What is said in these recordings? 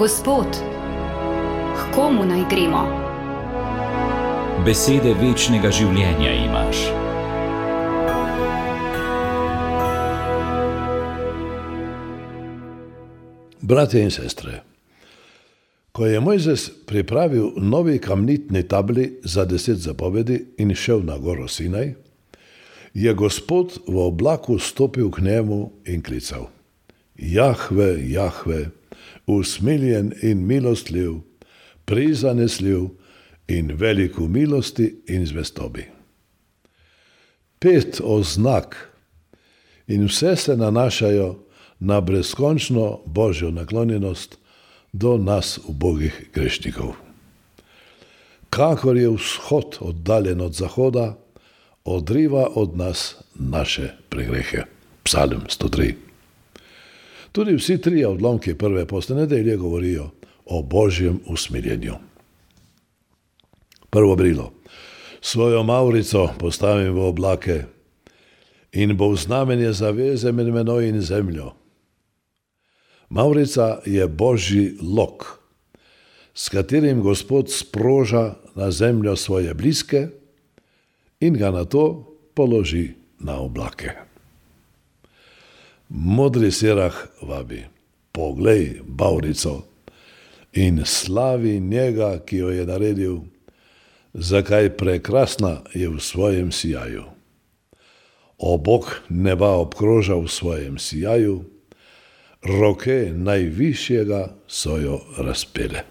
Gospod, k komu naj gremo? Besede večnega življenja imaš. Bratje in sestre, ko je Mojzes pripravil novi kamnitni tabli za deset zapovedi in šel na goro Sinaj, je Gospod v oblaku stopil k njemu in klical: Jahve, Jahve, usmiljen in milostljiv, prizanesljiv in velik v milosti in zvestobi. Pet oznak in vse se nanašajo na brezkončno božjo naklonjenost do nas, ubogih grešnikov. Kakor je vzhod oddaljen od zahoda, odriva od nas naše pregrehe. Psalm 103. Tudi vsi trije odlomki prve poste nedelje govorijo o božjem usmirjenju. Prvo brilo. Svojo Maurico postavim v oblake in bo v znamenje zaveze med menoj in zemljo. Maurica je božji lok, s katerim Gospod sproža na zemljo svoje bliske in ga na to položi na oblake. Modri sirah vabi, poglej Maurico in slavi njega, ki jo je naredil, zakaj prekrasna je v svojem sijaju. Obok neba obkroža v svojem sijaju, roke najvišjega so jo razpele.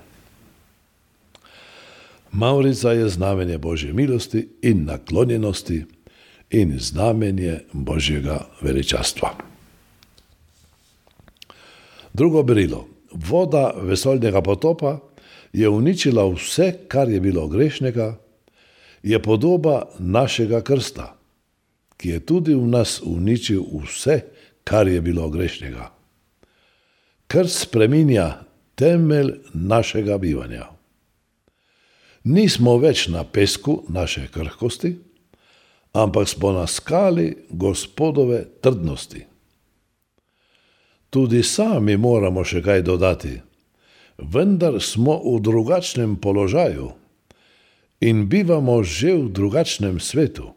Maurica je znamenje Božje milosti in naklonjenosti in znamenje Božjega veličastva. Drugo berilo. Voda vesoljnega potopa je uničila vse, kar je bilo grešnega, je podoba našega krsta, ki je tudi v nas uničil vse, kar je bilo grešnega. Krst spreminja temelj našega bivanja. Nismo več na pesku naše krhkosti, ampak smo na skali gospodove trdnosti. Tudi sami moramo še kaj dodati, vendar smo v drugačnem položaju in bivamo že v drugačnem svetu.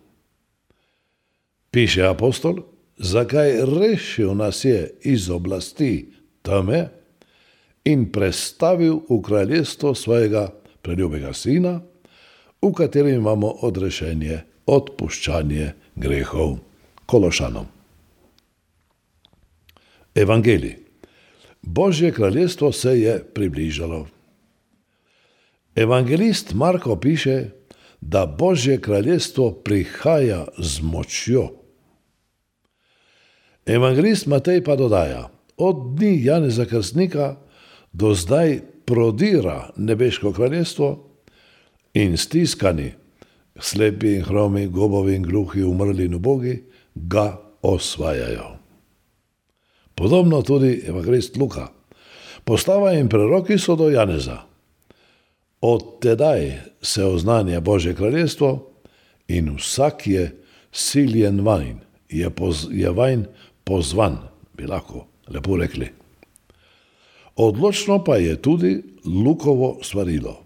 Piše apostol, zakaj rešil nas je iz oblasti teme in prestavil v kraljestvo svojega preljubega sina, v katerem imamo odrešenje, odpuščanje grehov kološanom. Evangelij. Božje kraljestvo se je približalo. Evangelist Marko piše, da Božje kraljestvo prihaja z močjo. Evangelist Matej pa dodaja, od dni Janeza Krstnika do zdaj prodira nebeško kraljestvo in stiskani, slepi in hromi, gobovi in gluhi, umrli in ubogi, ga osvajajo. Podobno tudi evangelist Luka. Postava in preroki so do Janeza. Od tedaj se oznanja Božje kraljestvo in vsak je siljen vanj, je, poz, je vanj pozvan, bi lahko lepo rekli. Odločno pa je tudi Lukovo svarilo.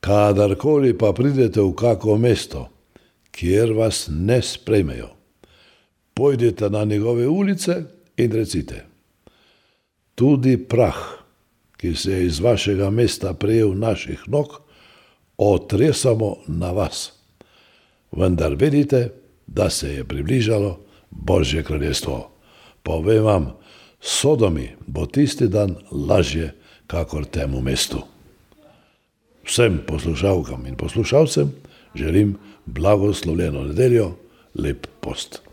Kadarkoli pa pridete v kako mesto, kjer vas ne sprejmejo, pojdite na njegove ulice in recite: Tudi prah, ki se je iz vašega mesta prejel naših nog, otresamo na vas. Vendar vedite, da se je približalo Božje kraljestvo. Povem vam, Sodomi bo tisti dan lažje, kakor temu mestu. Vsem poslušalkam in poslušalcem želim blagoslovljeno nedeljo, lep post.